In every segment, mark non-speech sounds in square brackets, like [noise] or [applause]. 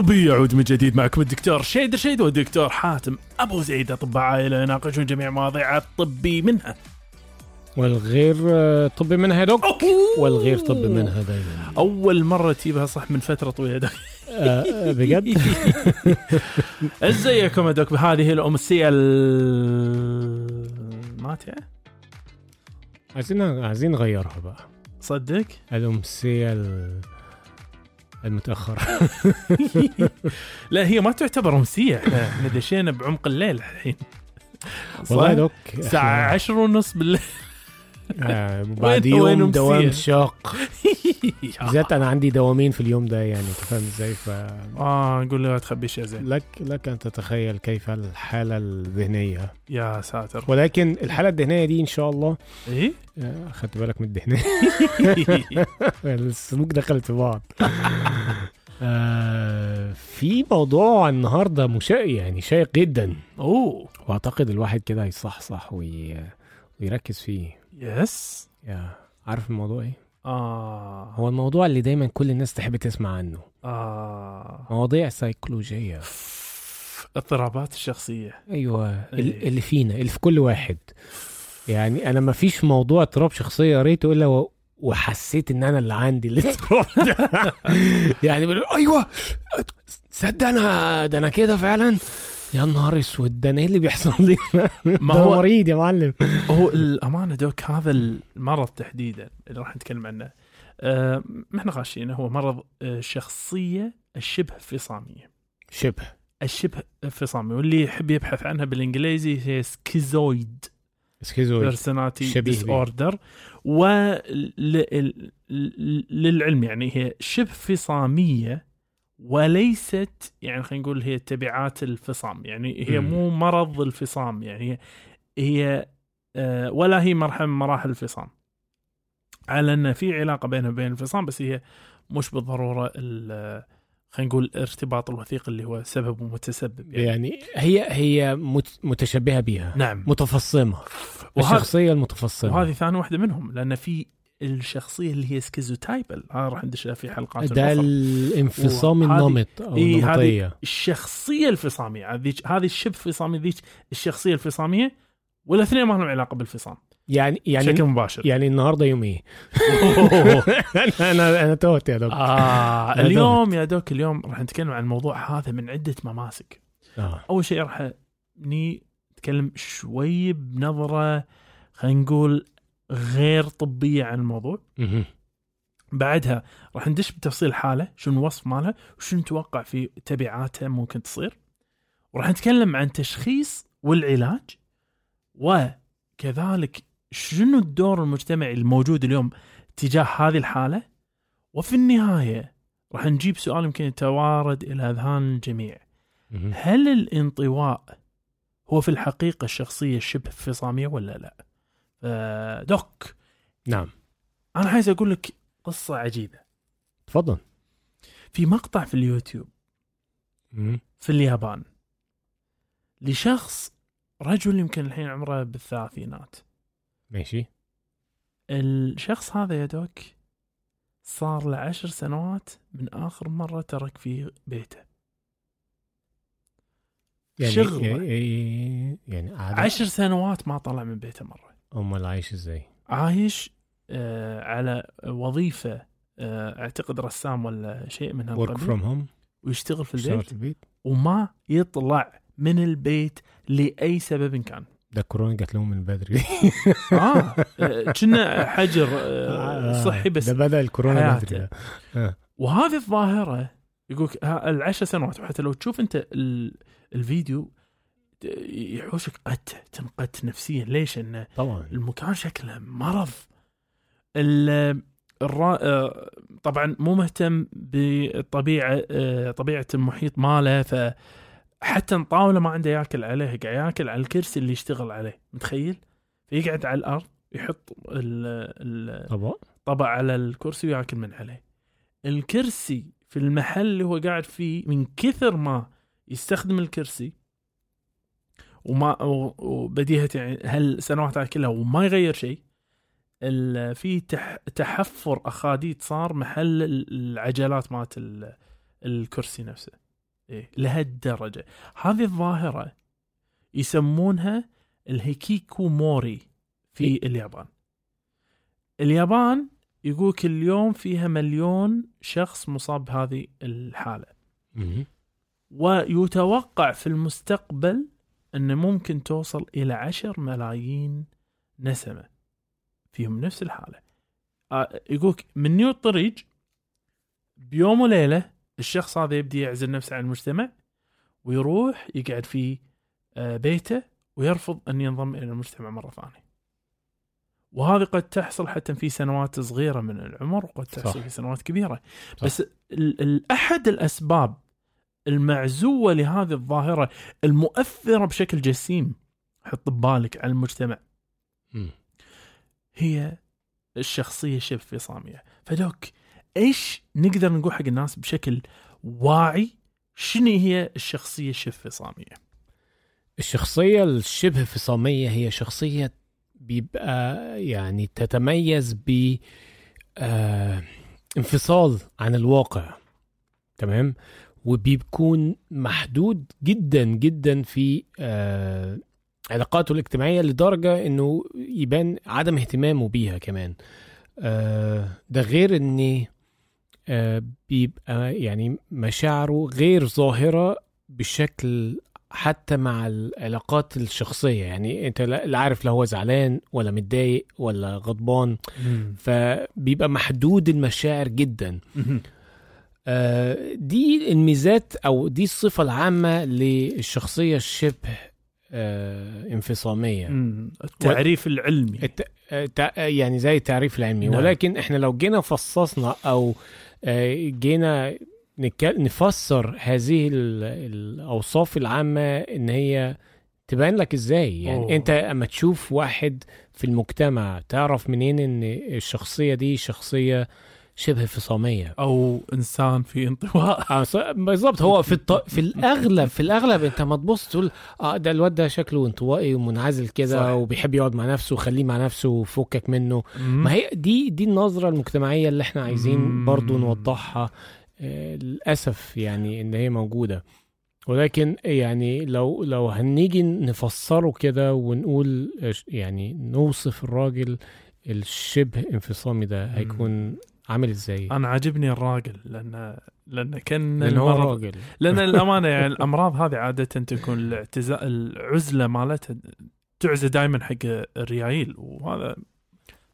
طبي يعود من جديد معكم الدكتور شيد رشيد والدكتور حاتم أبو زيد. أطباء عائلة يناقشون جميع مواضيع الطبي منها. والغير آه، طبي منها يا دوك. والغير طبي منها دائما أول مرة تجيبها صح من فترة طويلة. دوك آه، آه، بجد؟ [laughs] ازيكم يا دوك؟ بهذه الأمسية الماتعه عايزين عايزين نغيرها بقى. صدق؟ الأمسية ال- المتأخرة [laughs] لا هي ما تعتبر امسيه إحنا دشينا بعمق الليل الحين. والله؟ دوك إحنا- عشر ونص بالليل. بعد وين- وين يوم دوام؟ شاق. [laughs] بالذات أنا عندي دوامين في اليوم ده يعني أنت فاهم إزاي؟ ف آه نقول له لا تخبيش يا زين. لك لك أن تتخيل كيف الحالة الذهنية. يا ساتر. ولكن الحالة الذهنية دي إن شاء الله إيه؟ آه، خدت بالك من الذهنية؟ [laughs] [laughs] السلوك دخلت في بعض. آه، في موضوع النهارده مشا يعني شيق جدا. أوه. وأعتقد الواحد كده يصحصح وي... ويركز فيه. يس يا عارف الموضوع إيه؟ آه. هو الموضوع اللي دايما كل الناس تحب تسمع عنه. آه. مواضيع سيكولوجية اضطرابات الشخصية. أيوه. ال- اللي فينا اللي في كل واحد. يعني أنا ما فيش موضوع اضطراب شخصية قريته إلا و... وحسيت إن أنا اللي عندي الاضطراب ده. [laughs] يعني أيوه. صدق أنا ده أنا كده فعلا. يا نهار أسود ده أنا إيه اللي بيحصل لي [laughs] ما هو مريض يا معلم. هو الأمانة دوك هذا المرض تحديدا اللي راح نتكلم عنه. آه ما إحنا غاشينه هو مرض آه، الشخصية الشبه فصامية شبه. الشبه فصامية واللي يحب يبحث عنها بالإنجليزي هي schizoid schizoid personality disorder وللعلم يعني هي شبه فصاميه وليست يعني خلينا نقول هي تبعات الفصام يعني هي مم. مو مرض الفصام يعني هي, آه، ولا هي مرحله من مراحل الفصام على أن في علاقة بينها وبين الفصام بس هي مش بالضرورة ال- خلينا نقول الارتباط الوثيق اللي هو سبب ومتسبب يعني. يعني هي هي مت- متشبهة بيها نعم متفصمة الشخصية المتفصمة وهذه ثاني واحدة منهم لأن في الشخصية اللي هي سكيزوتايبل. هذا راح ندش لها في حلقات ده. الانفصام النمط أو إيه، هذه- الشخصية الفصامية. هذه هذه الشبه فصاميه ذيك الشخصية الفصامية والاثنين ما لهم علاقة بالفصام. يعني يعني بشكل مباشر. يعني النهارده يوم إيه؟ [laughs] أنا أنا أنا توت يا دكتور آه اليوم يا دوك اليوم راح نتكلم عن الموضوع هذا من عدة مماسك. آه. أول شيء راح ني نتكلم شوي بنظرة خلينا نقول غير طبية عن الموضوع. بعدها راح ندش بتفصيل الحاله شنو الوصف مالها وشنو نتوقع في تبعاتها ممكن تصير وراح نتكلم عن تشخيص والعلاج وكذلك شنو الدور المجتمعي الموجود اليوم تجاه هذه الحالة وفي النهاية راح نجيب سؤال يمكن يتوارد إلى أذهان الجميع. هل الانطواء هو في الحقيقة الشخصيه شبه فصاميه ولا لا؟ آه، دوك. نعم. أنا عايز أقول لك قصة عجيبة. تفضل. في مقطع في اليوتيوب. مهم. في اليابان. لشخص رجل يمكن الحين عمره بالثلاثينات. ماشي. الشخص هذا يا doc صار له عشر سنوات من آخر مرة ترك في بيته. يعني شغلة. يعني, يعني قاعد عشر سنوات ما طلع من بيته مرة. امال عايش إزاي؟ عايش آه على وظيفة آه أعتقد رسام ولا شيء من work هالقبيل from home ويشتغل في البيت. في البيت. وما يطلع من البيت لأي سبب كان. ده كورونا جات لهم من بدري. [laughs] آه آه، كنا حجر [laughs] آه، صحي بس. ده بدأ الكورونا. بدري. وهذه الظاهرة يقول العشر سنوات وحتى لو تشوف أنت ال- الفيديو يحوشك قت تنقت نفسيا. ليش؟ انه طبعا. المكان شكله مرض. ال- الرا... آه، طبعا مو مهتم بالطبيعه آه، طبيعة المحيط ماله ف حتى الطاوله ما عنده ياكل عليها قاعد ياكل على الكرسي اللي يشتغل عليه. متخيل؟ فيقعد على الأرض يحط ال- ال- طبعا. طبع على الكرسي وياكل من عليه. الكرسي في المحل اللي هو قاعد فيه من كثر ما يستخدم الكرسي وما و- وبديهة يعني هالسنوات هاي كلها وما يغير شيء في تح تحفر أخاديد صار محل ال- العجلات مالت ال- الكرسي نفسه إيه لهالدرجة هذه الظاهرة يسمونها الهيكيكو موري في إيه. اليابان اليابان يقول كل يوم فيها مليون شخص مصاب بهذه الحالة. ويتوقع في المستقبل أن ممكن توصل إلى عشر ملايين نسمة فيهم نفس الحالة آه، يقولك من نيو الطريق بيوم وليلة الشخص هذا يبدي يعزل نفسه عن المجتمع ويروح يقعد في آه، بيته ويرفض أن ينضم إلى المجتمع مرة ثانية وهذه قد تحصل حتى في سنوات صغيرة من العمر وقد تحصل صح. في سنوات كبيرة صح. بس أحد الأسباب المعزوة لهذه الظاهرة المؤثرة بشكل جسيم. حط ببالك على المجتمع. هي الشخصية شبه فصامية فدوك إيش نقدر نقول حق الناس بشكل واعي؟ شنو هي الشخصية الشبه فصامية الشخصية الشبه فصامية هي شخصية بيبقى يعني تتميز ب آه، انفصال عن الواقع. تمام؟ وبيكون محدود جدا جدا في آه، علاقاته الاجتماعية لدرجة إنه يبان عدم اهتمامه بيها كمان. آه، ده غير إن آه، بيبقى يعني مشاعره غير ظاهرة بشكل حتى مع العلاقات الشخصية. يعني أنت لا لا عارف لو هو زعلان ولا متضايق ولا غضبان. فبيبقى محدود المشاعر جدا. دي الميزات أو دي الصفة العامة للشخصية الشبه آه، انفصامية مم. التعريف العلمي الت... آه، آه، يعني زي التعريف العلمي نعم. ولكن إحنا لو جينا فصصنا أو آه، جينا. نفسر هذه ال... الأوصاف العامة إن هي تبان لك إزاي يعني. أوه. أنت أما تشوف واحد في المجتمع تعرف منين إن الشخصية دي شخصية شبه فصامية أو إنسان في انطواء [laughs] آه، بالظبط هو في الط... في الأغلب في الأغلب أنت ما تبص تقول آه ده الواد ده شكله انطوائي ومنعزل. كده وبيحب يقعد مع نفسه وخليه مع نفسه وفكك منه مم. ما هي دي دي النظرة المجتمعية اللي إحنا عايزين مم. برضو نوضحها آه، للأسف يعني إن هي موجودة ولكن يعني لو لو هنيجي نفسره كده ونقول آه، يعني نوصف الراجل الشبه انفصامي ده. هيكون عامل إزاي؟ أنا عاجبني الراجل لأن لأن كأن هو المرض- راجل لأن [laughs] الأمانة يعني الأمراض هذه عادة تكون الاعتزاء العزلة مالتها تعزى دائما حق الريايل وهذا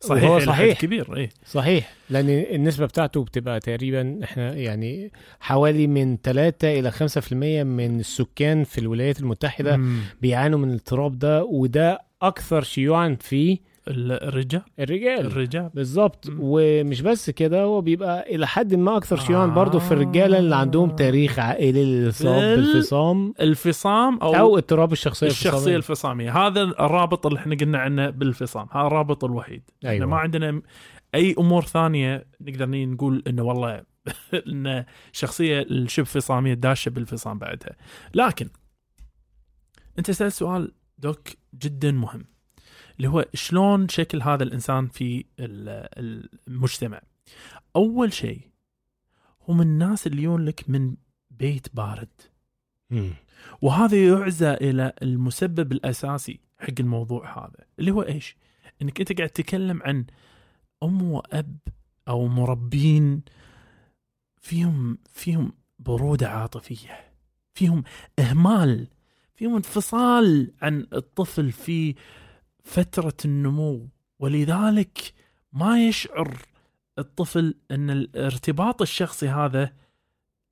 صحيح وهو صحيح. كبير اي صحيح لأن النسبة بتاعته بتبقى تقريبا إحنا يعني حوالي من 3 إلى 5% من السكان في الولايات المتحدة مم. بيعانوا من الاضطراب ده وده أكثر شيوعا في الرجال. الرجال. الرجال. بالظبط. ومش بس كده هو بيبقى إلى حد ما أكثر شيوعا آه. برضه في الرجاله اللي عندهم تاريخ عائلي للاصابه بال- بالفصام. الفصام أو, أو اضطراب الشخصية الشخصية الفصامية. الفصامية. هذا الرابط اللي إحنا قلنا عنه بالفصام. هذا الرابط الوحيد. إحنا أيوة. ما عندنا أي أمور ثانية نقدر نقول إنه والله [laughs] ان شخصية الشبه فصامية داشة بالفصام بعدها. لكن أنت سألت سؤال دوك جدا مهم. اللي هو شلون شكل هذا الإنسان في ال- المجتمع أول شيء هم الناس اللي يجون لك من بيت بارد مم. وهذا يعزى إلى المسبب الأساسي حق الموضوع هذا اللي هو إيش؟ إنك أنت قاعد تتكلم عن أم وأب أو مربين فيهم فيهم برودة عاطفية فيهم إهمال فيهم انفصال عن الطفل في فترة النمو ولذلك ما يشعر الطفل إن الارتباط الشخصي هذا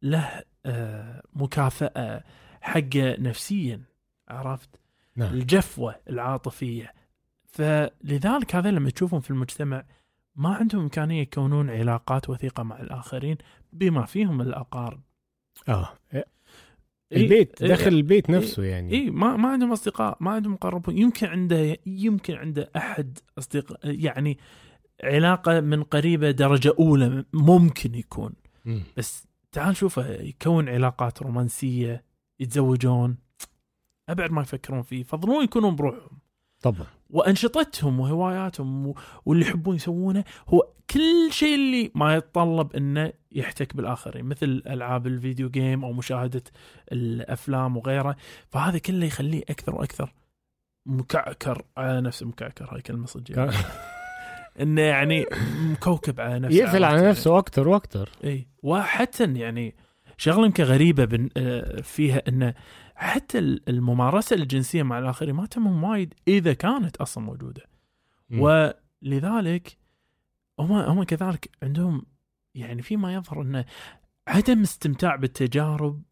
له آه، مكافأة حقه نفسيا عرفت؟ نعم. الجفوة العاطفية. فلذلك هذا لما تشوفهم في المجتمع ما عندهم إمكانية يكونون علاقات وثيقة مع الآخرين بما فيهم الأقارب. آه. إيه، البيت إيه، داخل البيت نفسه يعني. اي ما ما عندهم أصدقاء ما عندهم مقربون يمكن عنده يمكن عنده أحد اصدقاء يعني علاقة من قريبة درجة أولى ممكن يكون. مم. بس تعال شوفه يكون علاقات رومانسية يتزوجون. أبعد ما يفكرون فيه يفضلون يكونون بروحهم. طبعا. وأنشطتهم وهواياتهم واللي يحبون يسوونه هو كل شيء اللي ما يتطلب إنه يحتك بالآخرين مثل ألعاب الفيديو جيم أو مشاهدة الأفلام وغيره. فهذا كله يخليه أكثر وأكثر مكعكر على نفسه مكعكر هاي كلمة صدق. [laughs] إنه يعني مكوكب على نفسه يقفل على؟ نفسه أكتر وأكتر اي وحتى يعني شغلة يمكن غريبه آه، فيها إنه حتى ال- الممارسة الجنسية مع الآخرين ما تهمهم وايد إذا كانت أصلا موجودة مم. ولذلك هم هم كذلك عندهم يعني فيما يظهر إنه عدم استمتاع بالتجارب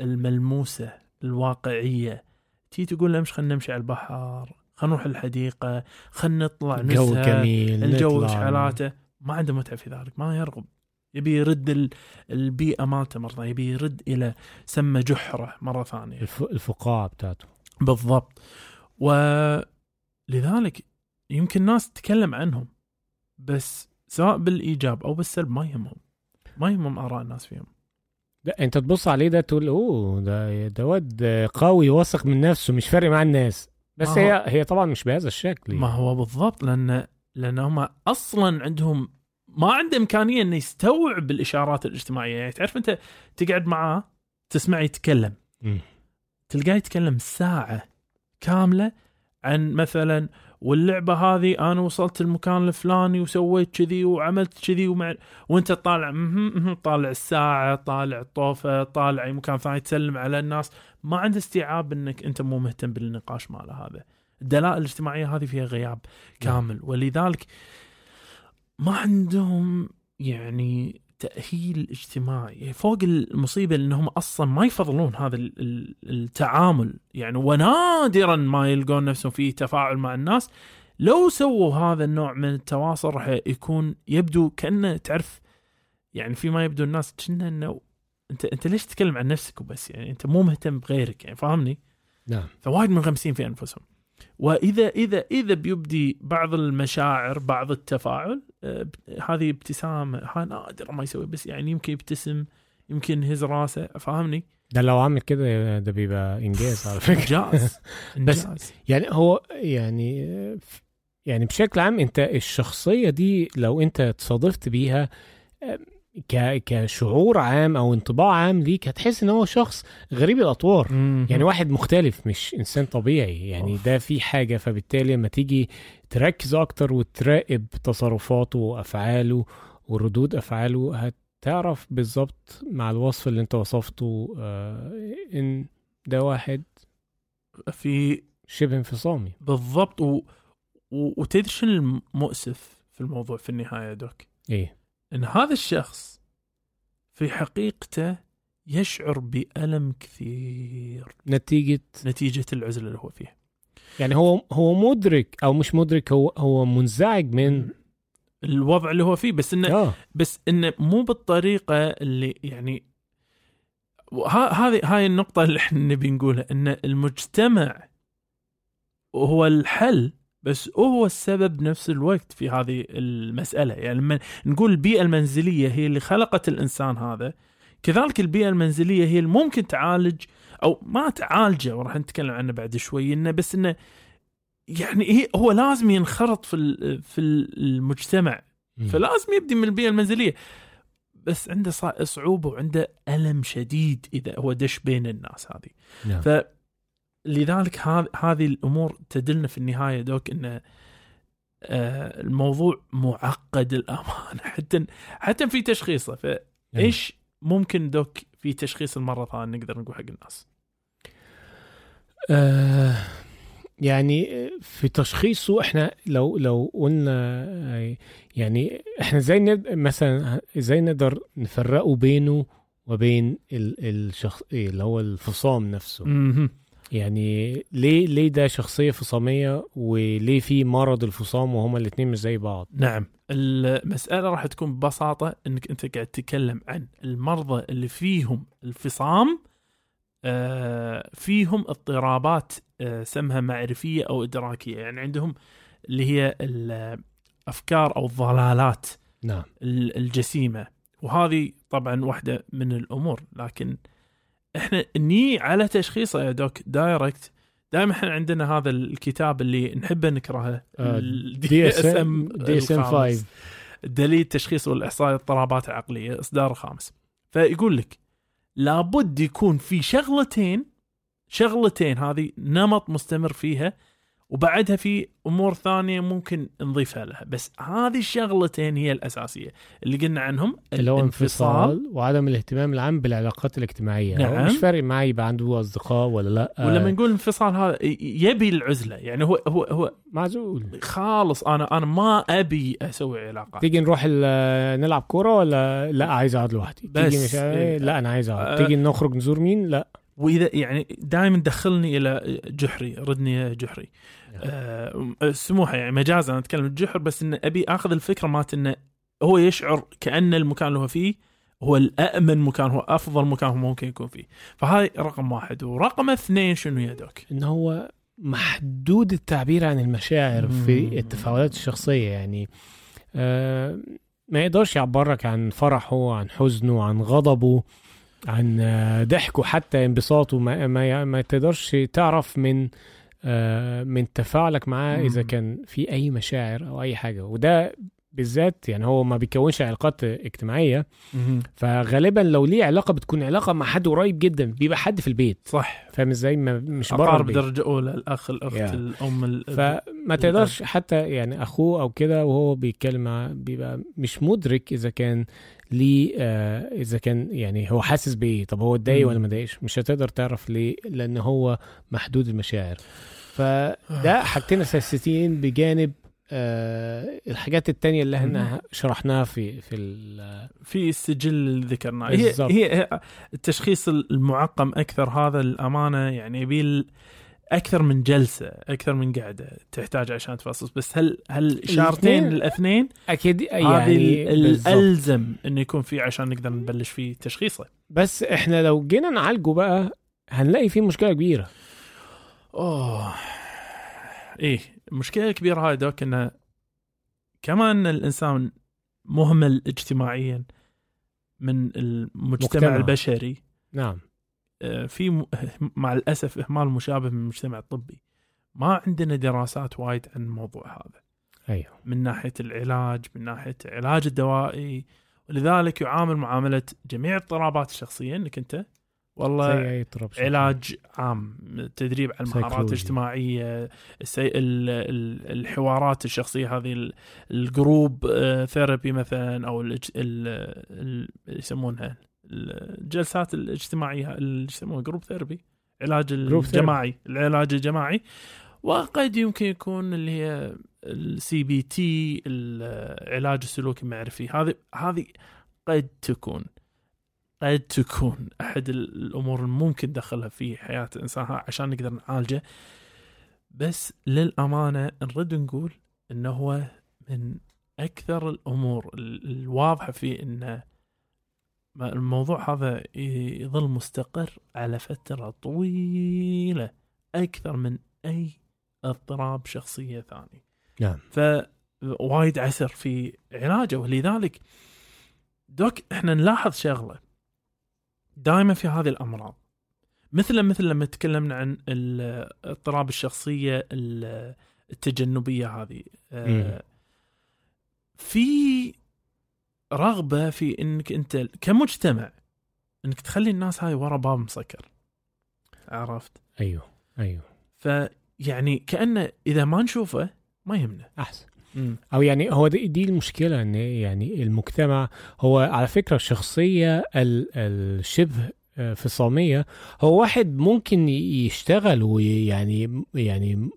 الملموسة الواقعية تي تقول امش خلينا نمشي على البحر خلينا نروح الحديقة خلينا نطلع الجو نزهه جميل الجو نطلع. إيش حالاته ما عنده متعة في ذلك ما يرغب يبي يرد ال- البيئة مالته مرة يبي يرد إلى سمى جحرة مرة ثانية. الف... الفقاعه بتاعته. بالضبط. ولذلك يمكن ناس تتكلم عنهم بس سواء بالإيجاب أو بالسلب ما يهمهم. ما يهمهم آراء الناس فيهم. ده أنت تبص عليه ده تقول أوه ده ده واد قوي واثق من نفسه مش فارق مع الناس. بس هي هي طبعا مش بهذا الشكل ما هو بالضبط لأن لأن هم أصلا عندهم ما عنده إمكانية إنه يستوعب الاشارات الاجتماعية. يعني تعرف أنت تقعد معاه تسمع يتكلم. تلقاه يتكلم ساعة كاملة عن مثلا واللعبة هذه أنا وصلت المكان الفلاني وسويت كذي وعملت كذي ومع وأنت طالع طالع الساعة طالع الطوفة طالع أي مكان ثاني تسلم على الناس. ما عنده استيعاب أنك أنت مو مهتم بالنقاش ماله هذا. الدلائل الاجتماعية هذه فيها غياب كامل. ولذلك ما عندهم يعني تأهيل اجتماعي. فوق المصيبة إنهم أصلا ما يفضلون هذا ال- ال- التعامل. يعني ونادرا ما يلقون نفسهم في تفاعل مع الناس. لو سووا هذا النوع من التواصل راح يكون يبدو كأنه تعرف يعني فيما يبدو الناس كنا إنه أنت أنت ليش تتكلم عن نفسك وبس؟ يعني أنت مو مهتم بغيرك يعني فاهمني؟ نعم. فوايد منغمسين في أنفسهم. وإذا إذا إذا بيبدي بعض المشاعر بعض التفاعل آه، هذه ابتسامة ها نادر ما يسوي بس يعني يمكن يبتسم يمكن يهز راسه فاهمني؟ ده لو عمل كده ده بيبقى إنجاز على فكرة إنجاز [laughs] إنجاز يعني هو يعني يعني بشكل عام أنت الشخصية دي لو أنت تصادفت بيها ك كشعور عام أو انطباع عام ليك هتحس إن هو شخص غريب الأطوار. يعني واحد مختلف مش إنسان طبيعي. يعني أوف. ده في حاجة فبالتالي لما تيجي تركز أكتر وتراقب تصرفاته وأفعاله وردود أفعاله هتعرف بالظبط مع الوصف اللي أنت وصفته آه إن ده واحد في شبه انفصامي. بالضبط و... و... وتدري المؤسف في الموضوع في النهاية دوك؟ إيه؟ إن هذا الشخص في حقيقته يشعر بألم كثير. نتيجة نتيجة العزلة اللي هو فيها. يعني هو هو مدرك أو مش مدرك هو هو منزعج من الوضع اللي هو فيه. بس إنه آه. بس إنه مو بالطريقة اللي يعني هذه هاي النقطة اللي إحنا نبي نقولها. إن المجتمع هو الحل بس هو السبب بنفس الوقت في هذه المسألة. يعني لما نقول البيئة المنزلية هي اللي خلقت الإنسان هذا كذلك البيئة المنزلية هي اللي ممكن تعالج أو ما تعالجه. وراح نتكلم عنه بعد شوي إنه بس إنه يعني هي هو لازم ينخرط في في المجتمع. فلازم يبدي من البيئة المنزلية. بس عنده صع- صعوبة وعنده ألم شديد إذا هو دش بين الناس هذه. نعم. فلذلك هذ- هذه الأمور تدلنا في النهاية دوك إن آه، الموضوع معقد الأمانة [laughs] حتى حتى في تشخيصه. فإيش ممكن دوك في تشخيص المرة ثانية نقدر نقول حق الناس آه يعني في تشخيصه إحنا لو لو قلنا يعني إحنا إزاي مثلا إزاي نقدر نفرقه بينه وبين ال- الشخص إيه اللي هو الفصام نفسه. يعني ليه ليه ده شخصية فصامية وليه في مرض الفصام وهما الاتنين مش زي بعض؟ نعم. المسألة راح تكون ببساطة إنك أنت قاعد تتكلم عن المرضى اللي فيهم الفصام آه، فيهم اضطرابات آه، سمها معرفية أو إدراكية. يعني عندهم اللي هي الأفكار أو الضلالات نعم. ال- الجسيمة. وهذه طبعا واحدة من الأمور لكن إحنا ني على تشخيصه يا doc direct دائما إحنا عندنا هذا الكتاب اللي نحب نكرهه دي اس ام دي اس ام 5 دليل التشخيص والإحصاء الاضطرابات العقلية إصدار الخامس. فيقول لك لابد يكون في شغلتين شغلتين هذه نمط مستمر فيها وبعدها في أمور ثانية ممكن نضيفها لها. بس هذه الشغلتين هي الأساسية. اللي قلنا عنهم اللي هو الانفصال. انفصال وعدم الاهتمام العام بالعلاقات الاجتماعية. نعم. هو مش فارق معاه يبقى عنده أصدقاء ولا لا. ولما نقول انفصال هذا يبي العزلة. يعني هو هو هو معزول. خالص. أنا أنا ما أبي أسوي علاقات تيجي نروح نلعب كورة ولا لا؟ عايز أقعد لوحدي. بس. تيجي مش إيه. لا أنا عايز آه. اقعد تيجي نخرج نزور مين؟ لا. وإذا يعني دائما دخلني إلى جحري ردني يا جحري. آه سموحة يعني مجازا أنا أتكلم الجحر بس إن أبي آخذ الفكرة مالت إنه هو يشعر كأن المكان اللي هو فيه هو الامن مكان هو أفضل مكان هو ممكن يكون فيه. فهاي رقم واحد. ورقم اثنين شنو يا دوك؟ ان هو محدود التعبير عن المشاعر. في التفاعلات الشخصية. يعني آه ما يقدرش يعبرك عن فرحه عن حزنه عن غضبه. عن آه، ضحكه حتى انبساطه. ما, ما, ما تقدرش تعرف من آه من تفاعلك معاه إذا. كان في أي مشاعر أو أي حاجة. وده بالذات يعني هو ما بيكونش علاقات اجتماعية. فغالبا لو ليه علاقة بتكون علاقة مع حد قريب جدا بيبقى حد في البيت. صح. فاهم إزاي؟ ما مش بره أقارب البيت. درجة أولى الأخ الأخت يا. الأم ال- فما تقدرش حتى يعني أخوه أو كده وهو بيتكلم بيبقى مش مدرك إذا كان ليه آه إذا كان يعني هو حاسس بإيه؟ طب هو اتضايق. ولا ما اتضايقش؟ مش هتقدر تعرف ليه لأن هو محدود المشاعر. فده حاجتين اساسيتين بجانب آه الحاجات التانية اللي إحنا شرحناها في في ال- في السجل اللي ذكرناه. هي. هي التشخيص المعقم أكثر هذا الأمانة يعني يبي أكثر من جلسة أكثر من قعدة تحتاج عشان تفصص. بس هل هل اشارتين الاثنين- أكيد هذه يعني بالظبط. الألزم إنه يكون في عشان نقدر نبلش فيه تشخيصه. بس إحنا لو جينا نعالجه بقى هنلاقي فيه مشكلة كبيرة. أوه. إيه المشكلة الكبيره هاي دوك إنه كما ان الإنسان مهمل اجتماعيا من المجتمع مجتمع. البشري. نعم. في م- [laughs] مع الأسف إهمال مشابه من المجتمع الطبي. ما عندنا دراسات وايد عن الموضوع هذا. أيوه. من ناحية العلاج من ناحية العلاج الدوائي. ولذلك يعامل معاملة جميع الاضطرابات الشخصية إنك أنت. والله شخصية. علاج عام تدريب على المهارات. الاجتماعية السي... ال... ال... الحوارات الشخصية هذه ال- ال group آه، therapy مثلا أو الج... ال... ال... يسمونها الجلسات الاجتماعية اللي يسمونها group therapy علاج. الجماعي العلاج الجماعي. وقد يمكن يكون اللي هي ال CBT العلاج السلوكي المعرفي. هذه هذه قد تكون قد تكون أحد الأمور اللي ممكن ندخلها في حياة الانسان عشان نقدر نعالجه. بس للأمانة نرد نقول إنه هو من أكثر الأمور ال- الواضحة في إنه الموضوع هذا يظل مستقر على فترة طويلة أكثر من أي اضطراب شخصية ثاني. نعم. فوايد عسر في علاجه ولذلك دوك إحنا نلاحظ شغلة دائما في هذه الأمراض. مثل مثل لما تكلمنا عن اضطراب الشخصية ال- التجنبية هذه. آه، في رغبة في إنك أنت كمجتمع إنك تخلي الناس هاي ورا باب مسكر. عرفت؟ أيوه أيوه. فيعني كأنه إذا ما نشوفه ما يهمنا. أحسن. مم. أو يعني هو دي, دي المشكلة إن يعني المجتمع هو على فكرة الشخصيه ال- الشبه آه، فصامية. هو واحد ممكن يشتغل ويعني يعني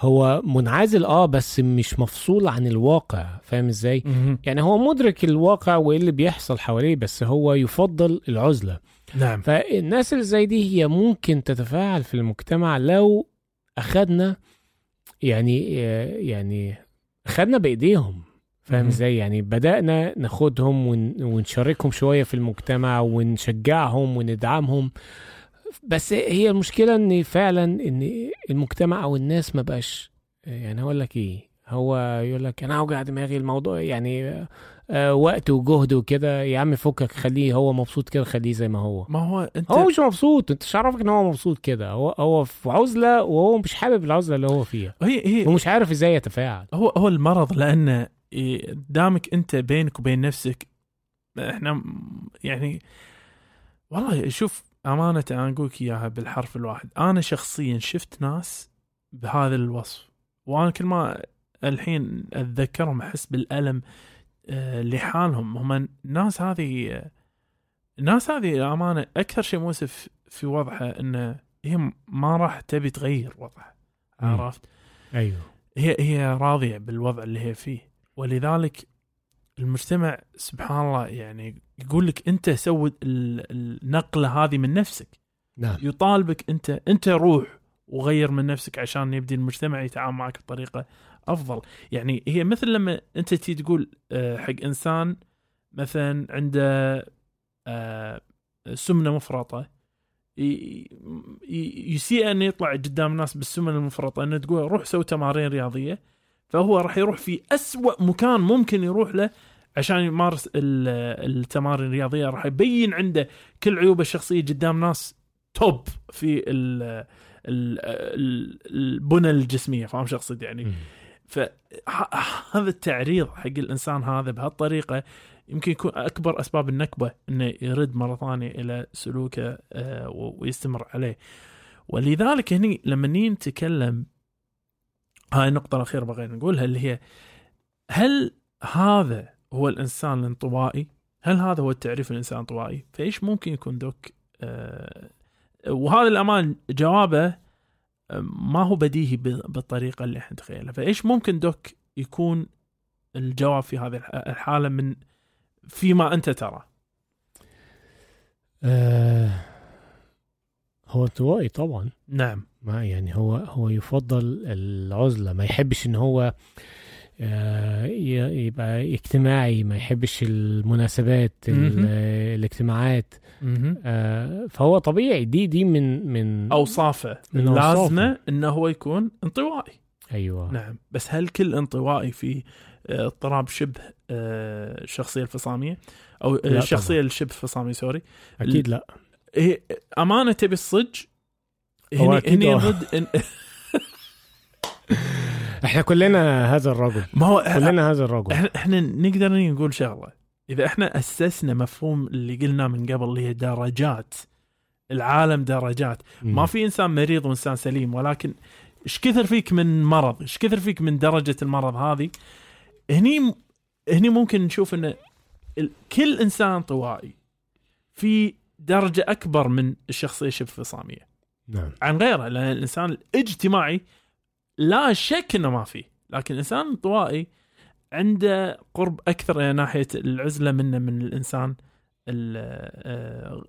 هو منعزل آه بس مش مفصول عن الواقع فاهم إزاي. يعني هو مدرك الواقع وايه اللي بيحصل حواليه بس هو يفضل العزلة. نعم. فالناس اللي زي دي هي ممكن تتفاعل في المجتمع لو أخدنا يعني يعني أخدنا بإيديهم فاهم. إزاي؟ يعني بدأنا ناخدهم ون ونشاركهم شوية في المجتمع ونشجعهم وندعمهم. بس هي المشكلة إن فعلا إن المجتمع أو الناس ما بقاش يعني هقول لك إيه هو يقول لك أنا اوجع دماغي الموضوع يعني آه وقت وجهد وكده. يا عم فكك خليه هو مبسوط كده خليه زي ما هو. ما هو أنت هو مش مبسوط أنت مش عارفك إن هو مبسوط كده. هو هو في عزلة وهو مش حابب العزلة اللي هو فيها. هي هي ومش عارف إزاي يتفاعل. هو هو المرض لأنه إيه، دامك أنت بينك وبين نفسك إحنا يعني والله شوف أمانة أنا أقول لك إياها بالحرف الواحد أنا شخصيا شفت ناس بهذا الوصف وأنا كل ما الحين أتذكرهم أحس بالألم آه، لحالهم هم الناس هذه الناس هذه أمانة أكثر شيء مؤسف في وضعها انه هي ما راح تبي تغير وضعها. عرفت؟ أيوه هي هي راضية بالوضع اللي هي فيه ولذلك المجتمع سبحان الله يعني يقول لك أنت سوي ال- النقلة هذه من نفسك. نعم. يطالبك أنت أنت روح وغير من نفسك عشان يبدي المجتمع يتعامل معك بطريقة أفضل. يعني هي مثل لما أنت تي تقول آه، حق إنسان مثلا عنده آه، سمنة مفرطة يسيء انه يطلع قدام الناس بالسمنة المفرطة أنه تقول روح سوي تمارين رياضية. فهو راح يروح في أسوأ مكان ممكن يروح له عشان يمارس ال- التمارين الرياضية. راح يبين عنده كل عيوبه الشخصية قدام ناس توب في ال ال ال البنى الجسمية فاهم شو اقصد يعني. فهذا التعريض حق الإنسان هذا بهالطريقة يمكن يكون أكبر أسباب النكبة إنه يرد مرة ثانية إلى سلوكه آه، ويستمر عليه. ولذلك هني لما نتكلم هاي النقطة الأخيرة بغينا نقولها اللي هي هل هذا هو الإنسان الانطوائي؟ هل هذا هو التعريف الإنسان الانطوائي؟ فإيش ممكن يكون دوك؟ آه، وهذا الأمان جوابه آه، ما هو بديهي ب- بالطريقة اللي إحنا نتخيلها. فإيش ممكن دوك يكون الجواب في هذه الح- الحالة من فيما أنت ترى؟ آه هو انطوائي طبعا. نعم. ما يعني هو هو يفضل العزلة. ما يحبش إن هو آه، يبقى اجتماعي. ما يحبش المناسبات. الاجتماعات. آه، فهو طبيعي. دي دي من من أوصافه. من. لازمة انه هو يكون انطوائي. أيوه. نعم. بس هل كل انطوائي في آه، اضطراب شبه الشخصيه الفصامية؟ أو الشخصيه الشبه فصاميه سوري. أكيد لا. هي أمانة تبي الصج هني هني. ضد إن- [laughs] إحنا كلنا هذا الرجل. ما هو كلنا هذا الرجل. إحنا إحنا نقدر نقول شغلة. إذا إحنا أسسنا مفهوم اللي قلنا من قبل اللي هي درجات. العالم درجات. ما في إنسان مريض وإنسان سليم ولكن إيش كثر فيك من مرض؟ إيش كثر فيك من درجة المرض هذه؟ هني هني ممكن نشوف إن كل إنسان انطوائي في درجة أكبر من الشخصية شبه فصاميه نعم. عن غيره لأن الإنسان الاجتماعي لا شك إنه ما فيه. لكن الانسان الانطوائي عنده قرب أكثر إلى ناحية العزلة منه من الإنسان ال- آه،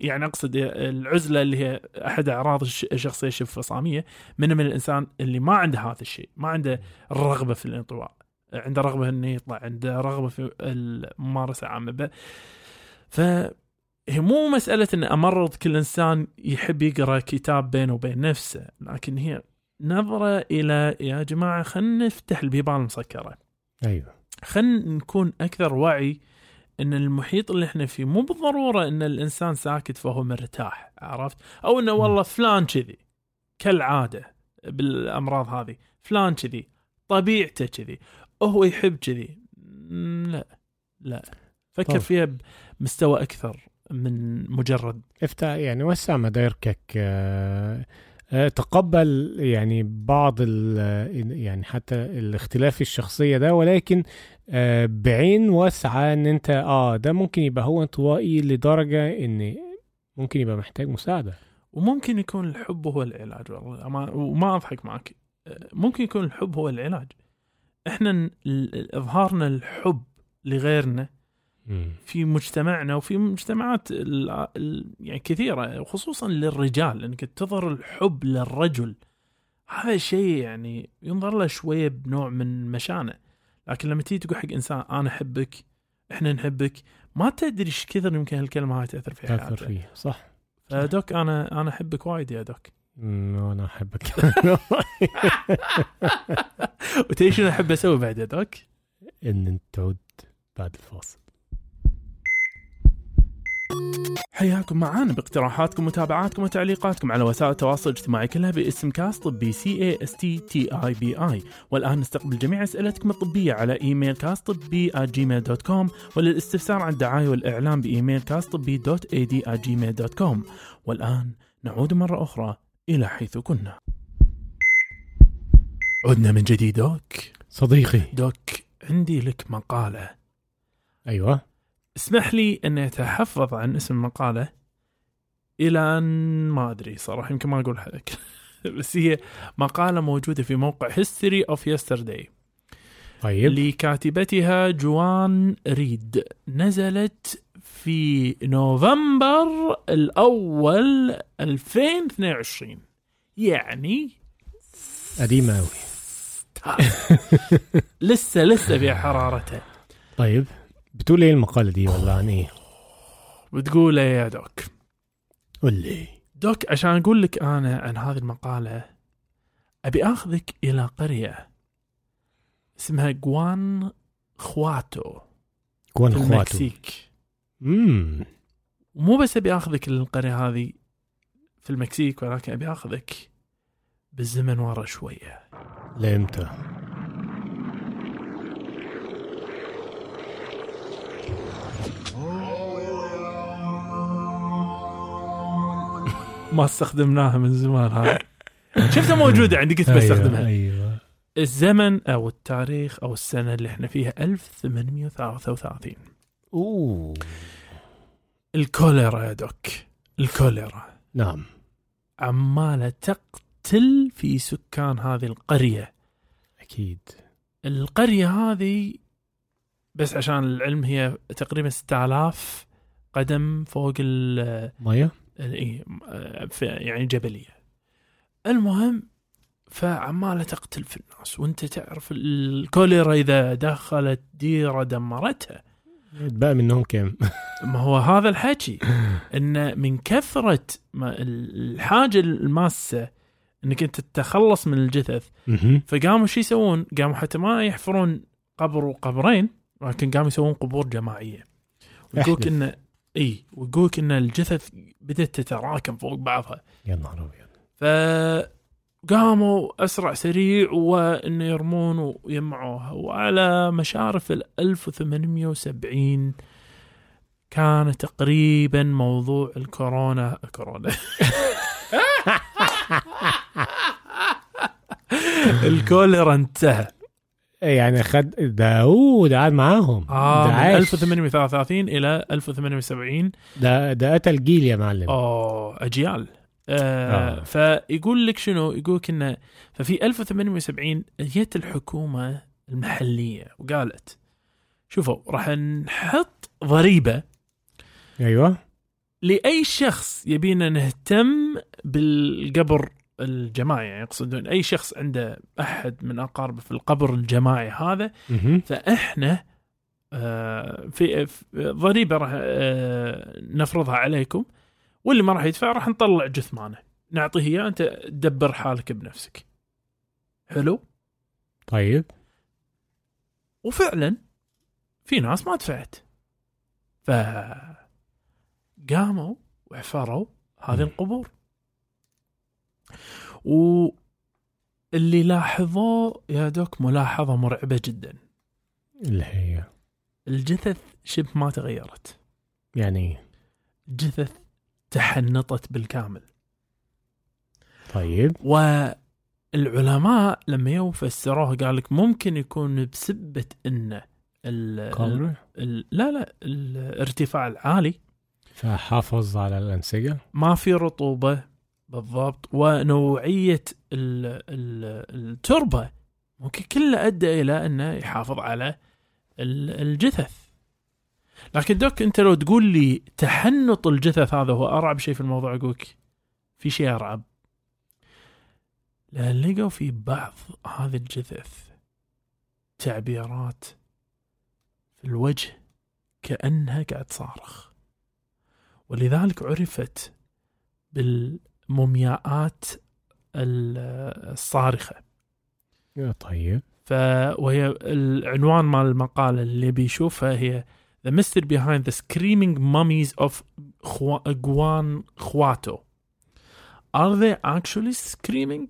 يعني أقصد العزلة اللي هي أحد أعراض الش- الشخصية الشبه فصاميه منه من الإنسان اللي ما عنده هذا الشيء ما عنده الرغبه في الانطواء. عنده رغبة إنه يطلع عنده رغبة في الممارسه عامة. ب- ف هي مو مسألة أن أمرض كل إنسان يحب يقرأ كتاب بينه وبين نفسه لكن هي نظرة إلى يا جماعة خلينا نفتح البيبان المسكرة. أيوه. خلينا نكون أكثر وعي أن المحيط اللي إحنا فيه مو بالضرورة أن الإنسان ساكت فهو مرتاح عرفت؟ أو أنه والله فلان كذي كالعادة بالأمراض هذه فلان كذي طبيعته كذي هو يحب كذي. لا لا. فكر طب. فيها بمستوى أكثر. من مجرد. افتح يعني وسع مداركك آه، آه، تقبل يعني بعض ال يعني حتى الاختلاف الشخصية ده ولكن آه، بعين واسعة إن أنت آه ده ممكن يبقى هو انطوائي لدرجة إن ممكن يبقى محتاج مساعدة. وممكن يكون الحب هو العلاج والله ما وما أضحك معك. ممكن يكون الحب هو العلاج. إحنا إظهارنا الحب لغيرنا في مجتمعنا وفي مجتمعات ال- ال- يعني كثيرة وخصوصا للرجال انك تظهر الحب للرجل. هذا شيء يعني ينظر له شوية بنوع من مشانة. لكن لما تيجي تقول حق إنسان أنا أحبك إحنا نحبك. ما تدري إيش كثر يمكن هالكلمة هاي تأثر في تأثر حياته فيه صح. فدوك أنا أنا أحبك وايد يا دوك. أنا أحبك. [laughs] وتدري شنو أحب أسوي بعد يا doc؟ [laughs] إن تعود بعد الفاصل. حياكم معانا باقتراحاتكم ومتابعاتكم وتعليقاتكم على وسائل التواصل الاجتماعي كلها باسم Cast طبي C A S T T E B I والآن نستقبل جميع أسئلتكم الطبية على إيميل Cast طبي Gmail dot com وللاستفسار عن الدعاية والإعلان بإيميل Cast طبي dot AD Gmail dot com والآن نعود مرة أخرى إلى حيث كنا. عدنا من جديد doc. صديقي. doc عندي لك مقالة. أيوه. اسمح لي اني أتحفظ عن اسم المقاله إلى أن ما أدري صراحة يمكن ما أقول حقك [laughs] بس هي مقالة موجودة في موقع History of Yesterday طيب. لكاتبتها جوان ريد. نزلت في نوفمبر الأول 2022 يعني قديمة أوي. [laughs] لسه لسه في حرارتها. طيب. بتقول إيه المقالة دي ولا عن إيه؟ بتقول إيه يا دوك؟ قول لي. دوك عشان أقول لك أنا عن هذه المقالة أبي آخذك إلى قرية اسمها جوان خواتو في اخواته المكسيك. امم ومو بس أبي آخذك للقرية هذه في المكسيك ولكن أبي آخذك بالزمن ورا شوية. لامتى؟ ما استخدمناها من زمان هذه شفتها موجودة عندي قلت بستخدمها. أيوه الزمن أو التاريخ أو السنة اللي إحنا فيها 1833 أوه. الكوليرا يا دوك. الكوليرا. نعم. عمالة تقتل في سكان هذه القرية. أكيد. القرية هذه بس عشان العلم هي تقريبا 6000 قدم فوق ال إيه، يعني جبلية المهم فعمالة تقتل في الناس وانت تعرف الكوليرا إذا دخلت ديرة دمرتها بقى منهم كام؟ ما هو هذا الحكي إن من كثرة ما الحاجة الماسة إنك أنت تتخلص من الجثث. فقاموا شو يسوون؟ قاموا حتى ما يحفرون قبر وقبرين ولكن قاموا يسوون قبور جماعية ويقولك. ان إي ويقولك إن الجثث بدأت تتراكم فوق بعضها. يا نهار أبيض. فقاموا أسرع سريع وانه يرمون ويجمعوها وعلى مشارف ال 1870 كان تقريبا موضوع الكورونا كورونا. [laughs] الكوليرا انتهى. يعني خد داوود قعد معاهم. ده من عاش. 1833 إلى 1870 ده ده قتل جيل يا معلم. اوه أجيال. آه آه. فيقول لك شنو؟ يقول لك إنه ففي 1870 جت الحكومة المحلية وقالت شوفوا راح نحط ضريبة أيوه. لأي شخص يبينا نهتم بالقبر الجماعي يعني يقصدون أي شخص عنده أحد من اقاربه في القبر الجماعي هذا. فإحنا آه، في ضريبة راح آه، نفرضها عليكم واللي ما راح يدفع راح نطلع جثمانه. نعطيه إياه أنت تدبر حالك بنفسك. حلو؟ طيب. وفعلا في ناس ما دفعت. ف قاموا وحفروا هذه. القبور. واللي لاحظوه يا دوك ملاحظة مرعبة جدا. اللي هي؟ الجثث شبه ما تغيرت. يعني؟ جثث تحنطت بالكامل. طيب. والعلماء لما يو قال لك ممكن يكون بسبة إن ال قبر ال لا لا الارتفاع العالي. فحافظ على الأنسجة؟ ما في رطوبة بالضبط. ونوعية ال ال التربة ممكن كله أدى إلى أنه يحافظ على ال- الجثث. لكن دوك أنت لو تقول لي تحنط الجثث هذا هو أرعب شيء في الموضوع أقولك في شيء أرعب. لأن لقوا في بعض هذه الجثث تعبيرات في الوجه كأنها قاعد تصارخ. ولذلك عرفت مومياءات ال- الصارخة يا طيب ف وهي العنوان مال المقاله اللي بيشوفها هي The mystery behind the screaming mummies of Khwa- Guanajuato. Are they actually screaming?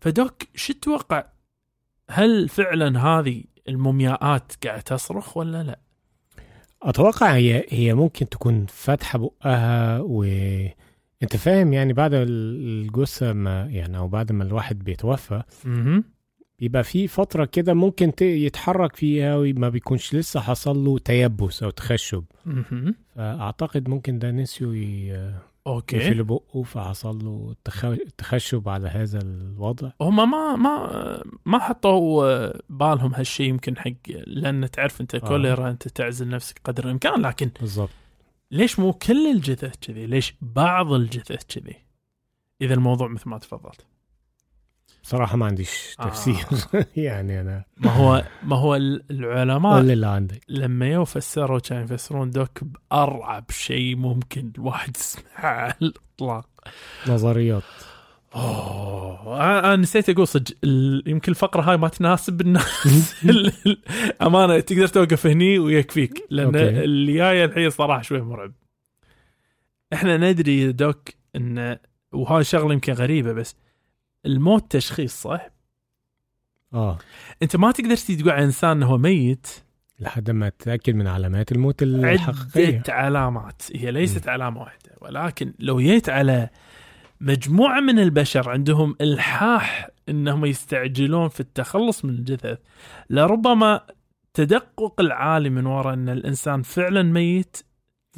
فدوك شو تتوقع؟ هل فعلا هذه المومياءات قاعدة تصرخ ولا لا؟ أتوقع هي هي ممكن تكون فاتحه بقها و انت فاهم يعني بعد ال- الجثة ما يعني أو بعد ما الواحد بيتوفى بيبقى في فترة كده ممكن يتحرك فيها وما بيكونش لسه حصل له تيبس أو تخشب. فأعتقد ممكن ده نسيوا ي- okay. يقفلوا بقه فحصل له تخ- تخشب على هذا الوضع. هم ما ما ما حطوا بالهم هالشيء يمكن حق لأن تعرف أنت كوليرا أنت تعزل نفسك قدر الإمكان لكن بالظبط ليش مو كل الجثث كذي؟ ليش بعض الجثث كذي؟ إذا الموضوع مثل ما تفضلت. بصراحه ما عنديش آه. تفسير [laughs] يعني أنا ما هو ما هو ال- العلماء اللي عندك لما يو فسروا كانوا يفسرون doc بأرعب شيء ممكن الواحد يسمعه على الإطلاق. نظريات أوه أنا أنا نسيت أقول صدق ال- يمكن الفقرة هاي ما تناسب الناس [laughs] ال- ال- أمانة تقدر توقف هني ويكفيك لأن. اللي جاي الحين صراحة شوي مرعب. إحنا ندري يا دوك إن وهاي شغلة يمكن غريبة بس الموت تشخيص صح؟ آه أنت ما تقدر تقول عن إنسان إنه هو ميت لحد ما تتأكد من علامات الموت الحقيقية عدة علامات هي ليست علامة واحدة ولكن لو جيت على مجموعة من البشر عندهم إلحاح إنهم يستعجلون في التخلص من الجثث. لربما تدقق العالي من وراء إن الإنسان فعلا ميت.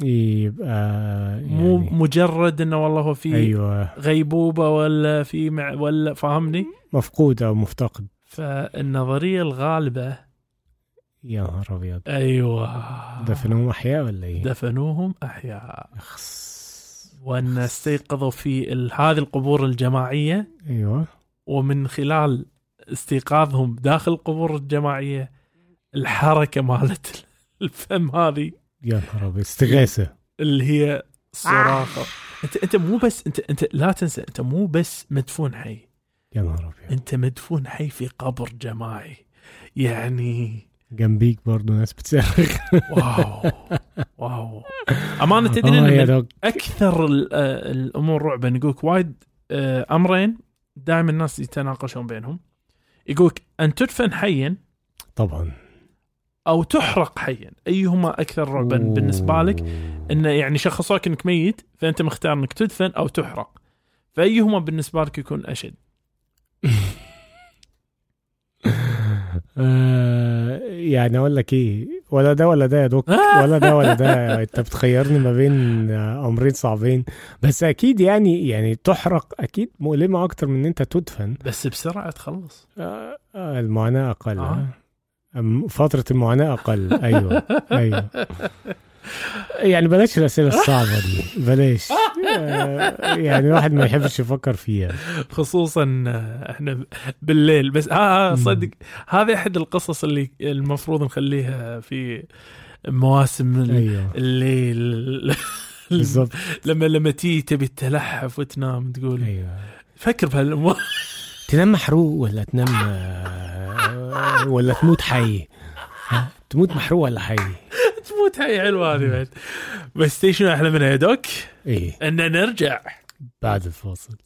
يبقى مو يعني مجرد إنه والله هو في أيوه. غيبوبة ولا في مع ولا فاهمني؟ مفقود أو مفتقد. فالنظرية الغالبة يا نهار أبيض. أيوه. دفنوهم أحياء ولا إيه؟ دفنوهم أحياء. أخس. وان استيقظوا في هذه القبور الجماعية. أيوه. ومن خلال استيقاظهم داخل القبور الجماعية الحركة مالت الفم هذه يا نهار أبيض استغاثه اللي هي صراخة. أنت أنت مو بس أنت أنت لا تنسى أنت مو بس مدفون حي. يا نهار أبيض. أنت مدفون حي في قبر جماعي. يعني جنبيك برضو ناس بتصرخ واو. واو. أمانة [laughs] تدري إن أكثر آه، الأمور رعبا يقولك وايد آه، أمرين دائما الناس يتناقشون بينهم. يقولك أن تدفن حيا طبعا. أو تحرق حيا. أيهما أكثر رعبا بالنسبة لك؟ إنه يعني شخصوك إنك ميت فأنت مختار إنك تدفن أو تحرق. فأيهما بالنسبة لك يكون أشد؟ [laughs] آه يعني أقول لك إيه ولا ده ولا ده يا دوك ولا ده ولا ده. أنت بتخيرني ما بين آه، أمرين صعبين. بس أكيد يعني يعني تحرق أكيد مؤلمة أكتر من إن أنت تدفن. بس بسرعة تخلص. آه آه المعاناة أقل آه. آه. فترة المعاناة أقل. أيوه أيوه. [laughs] يعني بلاش الأسئلة الصعبة دي بلاش. [laughs] آه يعني الواحد ما يحبش يفكر فيها. خصوصا آه، إحنا بالليل. بس آه, آه صدق هذه أحد القصص اللي المفروض نخليها في مواسم أيوه. الليل. [laughs] بالضبط. لما لما تيجي تبي تلحف وتنام تقول أيوه. فكر بهالامور [laughs] تنام محروق ولا تنام ولا تموت حي؟ تموت محروق ولا حي؟ تموت هاي حلوة هذه بعد. بس تدري شنو أحلى منها يا doc؟ إيه. ان نرجع. بعد الفاصل.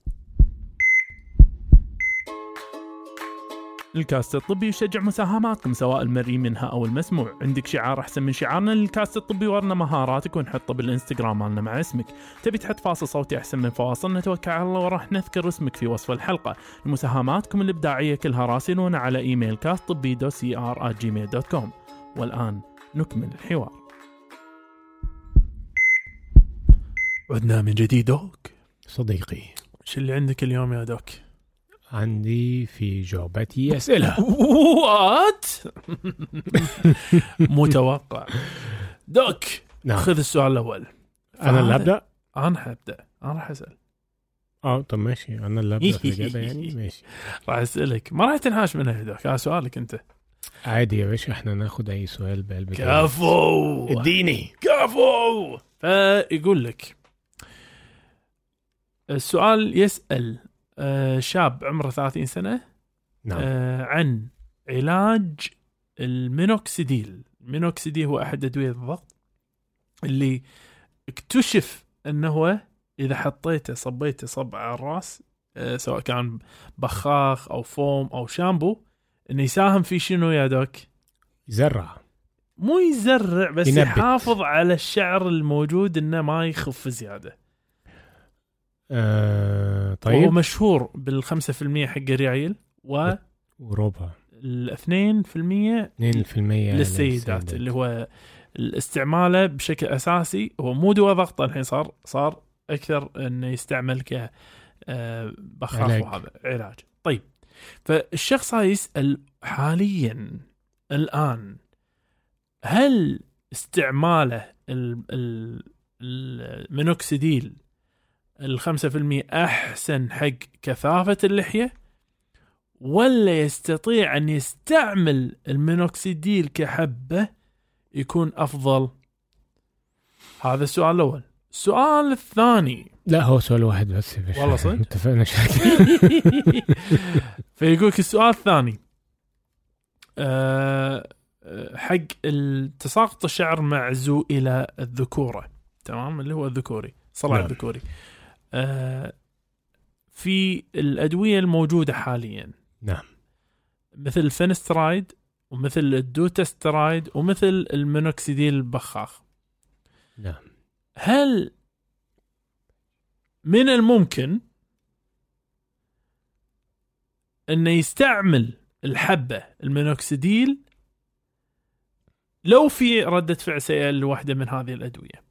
الكاست الطبي يشجع مساهماتكم سواء المرئي منها أو المسموع، عندك شعار أحسن من شعارنا للكاست الطبي ورنا مهاراتك ونحطه بالإنستغرام مالنا مع اسمك، تبي تحط فاصل صوتي أحسن من فواصل نتوكل على الله وراح نذكر اسمك في وصف الحلقة، مساهماتكم الإبداعية كلها راسلونا على إيميل كاست طبي دو سي ار Gmail dot com، والآن نكمل الحوار. عدنا من جديد دوك، صديقي. شو اللي عندك اليوم يا دوك؟ عندي في جعبتي أسئلة. وات [laughs] متوقع. دوك نعم. خذ السؤال الأول. أنا اللي هبدا أنا حابدا أنا راح أسأل. آه طب ماشي. أنا اللي في الإجابة يعني؟ [laughs] ماشي. راح أسألك. ما راح تنهاش منها يا doc. هذا سؤالك أنت. عادي يا باشا إحنا ناخد أي سؤال بقلب. كفو! اديني. كفو! فيقول لك السؤال يسأل آه، شاب عمره 30 سنة نعم. آه، عن علاج المينوكسيديل. المينوكسيديل هو أحد أدوية الضغط اللي اكتشف أنه هو إذا حطيته صبيته صب على الرأس آه، سواء كان بخاخ أو فوم أو شامبو إنه يساهم في شنو يا دوك؟ يزرع. مو يزرع بس ينبت. يحافظ على الشعر الموجود إنه ما يخف زيادة. وهو طيب. مشهور بال 5% حق الريايل وال وربع 2% 2% للسيدات اللي هو استعماله بشكل أساسي. هو مو دواء ضغط الحين صار صار أكثر إنه يستعمل ك آه، بخاخ. وهذا علاج. طيب. فالشخص هذا يسأل حاليا الآن هل استعماله ال- ال- المينوكسيديل ال 5% أحسن حق كثافة اللحية؟ ولا يستطيع أن يستعمل المينوكسيديل كحبة يكون أفضل؟ هذا السؤال الأول. السؤال الثاني لا هو سؤال واحد بس. والله صدق؟ اتفقنا شكل [laughs] فيقول لك السؤال الثاني. أه آه، حق تساقط الشعر معزو إلى الذكورة. تمام؟ اللي هو الذكوري صلع نعم. الذكوري. أه في الأدوية الموجودة حاليا. نعم. مثل الفينسترايد ومثل الدوتسترايد ومثل المينوكسيديل البخاخ. نعم. هل من الممكن انه يستعمل الحبة المينوكسيديل لو في ردة فعل سيئة لواحدة من هذه الأدوية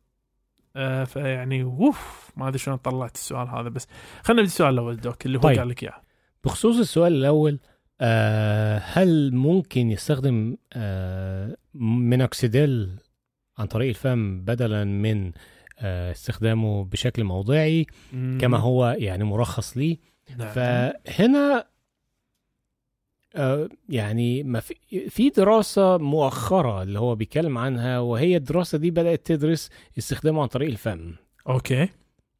آه فيعني أوف ما أدري شلون طلعت السؤال هذا بس خلينا نبدأ السؤال الأول دوك اللي هو طيب. قال لك إياه بخصوص السؤال الأول آه هل ممكن يستخدم آه مينوكسيديل عن طريق الفم بدلا من استخدامه بشكل موضعي كما هو يعني مرخص ليه. نعم. فهنا آه، يعني ما في في دراسة مؤخرة اللي هو بيتكلم عنها وهي الدراسة دي بدأت تدرس استخدامه عن طريق الفم. أوكي.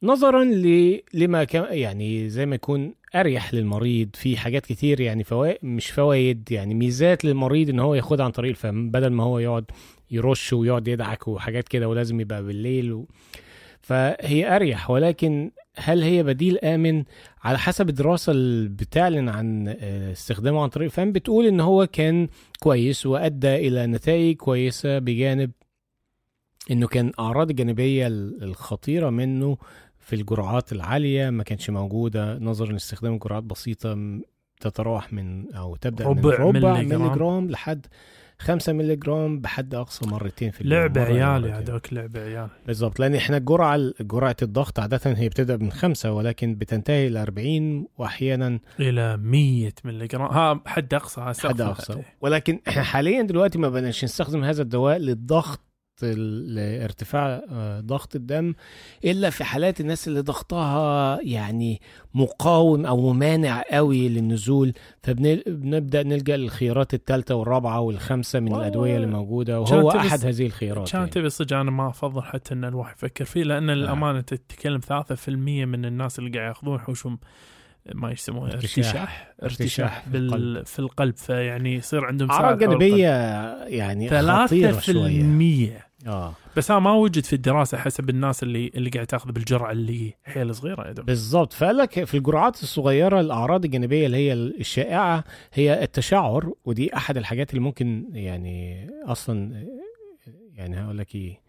نظرا ل... لما يعني زي ما يكون أريح للمريض في حاجات كتير يعني فوائد مش فوائد يعني ميزات للمريض إن هو ياخدها عن طريق الفم بدل ما هو يقعد يرش ويقعد يدعك وحاجات كده ولازم يبقى بالليل و... فهي أريح ولكن هل هي بديل آمن على حسب الدراسة اللي بتعلن عن آه، استخدامه عن طريق الفم بتقول إن هو كان كويس وأدى إلى نتائج كويسة بجانب إنه كان أعراض الجانبيه الخطيرة منه في الجرعات العالية ما كانش موجودة نظرا لاستخدام جرعات بسيطة تتراوح من أو تبدأ من ربع ربع ملي جرام. ملي جرام لحد 5 ملي جرام بحد أقصى مرتين في اليوم. لعبة عيال يا. دوك لعبة عيال بالظبط لأن إحنا الجرعه جرعه الضغط عادة هي بتبدأ من خمسة ولكن بتنتهي ل 40 وأحيانا إلى 100 ملي جرام ها حد أقصى حد أقصى. ولكن إحنا حاليا دلوقتي ما بقناش نستخدم هذا الدواء للضغط لارتفاع آه، ضغط الدم إلا في حالات الناس اللي ضغطها يعني مقاوم أو ممانع قوي للنزول فبنبدا نلجأ للخيارات الثالثه والرابعة والخامسه من الأدوية اللي موجودة وهو أحد هذه الخيارات كان يعني. تبي صدق أنا ما أفضل حتى إن الواحد يفكر فيه لأن الأمانة تتكلم 3% من الناس اللي قاعد يأخذون حوشهم ما يسموه ارتشاح. ارتشاح بال. في القلب. فيعني يصير عندهم أعراض جانبيه يعني خطيرة القلب. شوية. 3% آه. بس ها ما وجد في الدراسة حسب الناس اللي اللي قاعد تاخذ بالجرعة اللي حيل صغيرة يا دوب بالظبط فقال لك في الجرعات الصغيرة الأعراض الجانبية اللي هي الشائعة هي التشعر ودي أحد الحاجات اللي ممكن يعني أصلا يعني هقول لك إيه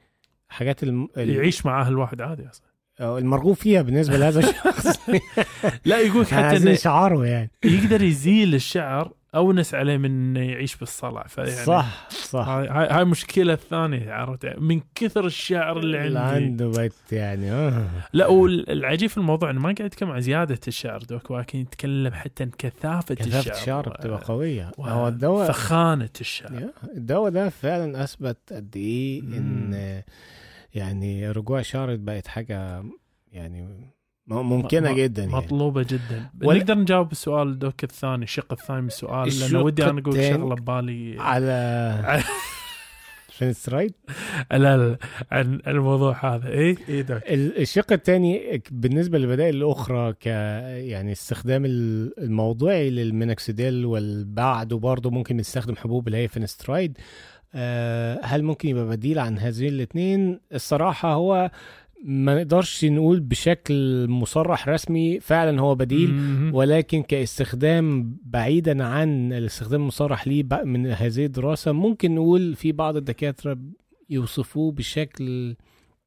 حاجات الم... ال- يعيش معاه الواحد عادي أصلا. المرغوب فيها بالنسبة لهذا الشخص. [laughs] لا يقول حتى انه شعاره يعني. يقدر يزيل الشعر اونس عليه من إنه يعيش بالصلع فيعني صح صح. هاي هاي المشكلة الثانية عرفت من كثر الشعر اللي اللي عندي. عنده بيت يعني. آه. لا والعجيب في الموضوع إنه ما قاعد يتكلم عن زيادة الشعر دوك ولكن يتكلم حتى عن كثافة, كثافة الشعر. الشعر و- بتبقى قويه هو الدواء فخانة الشعر. الدواء ده فعلا أثبت قد إيه إن مم. يعني رجوع الشعر بقت حاجة يعني ممكنة جدا يعني. مطلوبة جدا. ولا- نقدر نجاوب السؤال doc الثاني الشق الثاني من السؤال الشق ودي أنا أقول شغلة ببالي. على [laughs] فينسترايد لا لا عن الموضوع هذا. اي اي doc. ال- الشق الثاني بالنسبة للبدائل الأخرى ك يعني استخدام ال- الموضوعي للمينوكسيديل والبعد وبرضه ممكن نستخدم حبوب اللي هي فينسترايد هل ممكن يبقى بديل عن هذين الاثنين الصراحة هو ما نقدرش نقول بشكل مصرح رسمي فعلا هو بديل. ولكن كاستخدام بعيدا عن الاستخدام المصرح ليه من هذه الدراسة ممكن نقول في بعض الدكاترة يوصفوه بشكل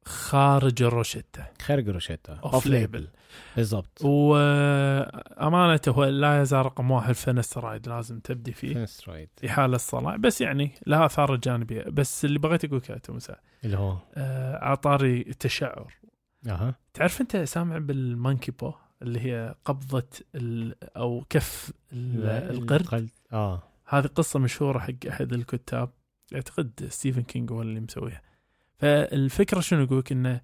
خارج الروشتة. خارج روشيتا off label بالظبط وامانه هو لا يزال رقم واحد فينسترايد لازم تبدي فيه. right. في حال الصلع بس يعني لها آثار جانبيه بس اللي بغيت أقول كاتو مساء اللي هو؟ آه، عطاري التشعر. أها. تعرف أنت سامع بال monkey paw اللي هي قبضة ال أو كف القرد. آه. هذه قصة مشهورة حق أحد الكتاب. اعتقد ستيفن كينج هو اللي مسويها. فالفكرة شنو يقولك انه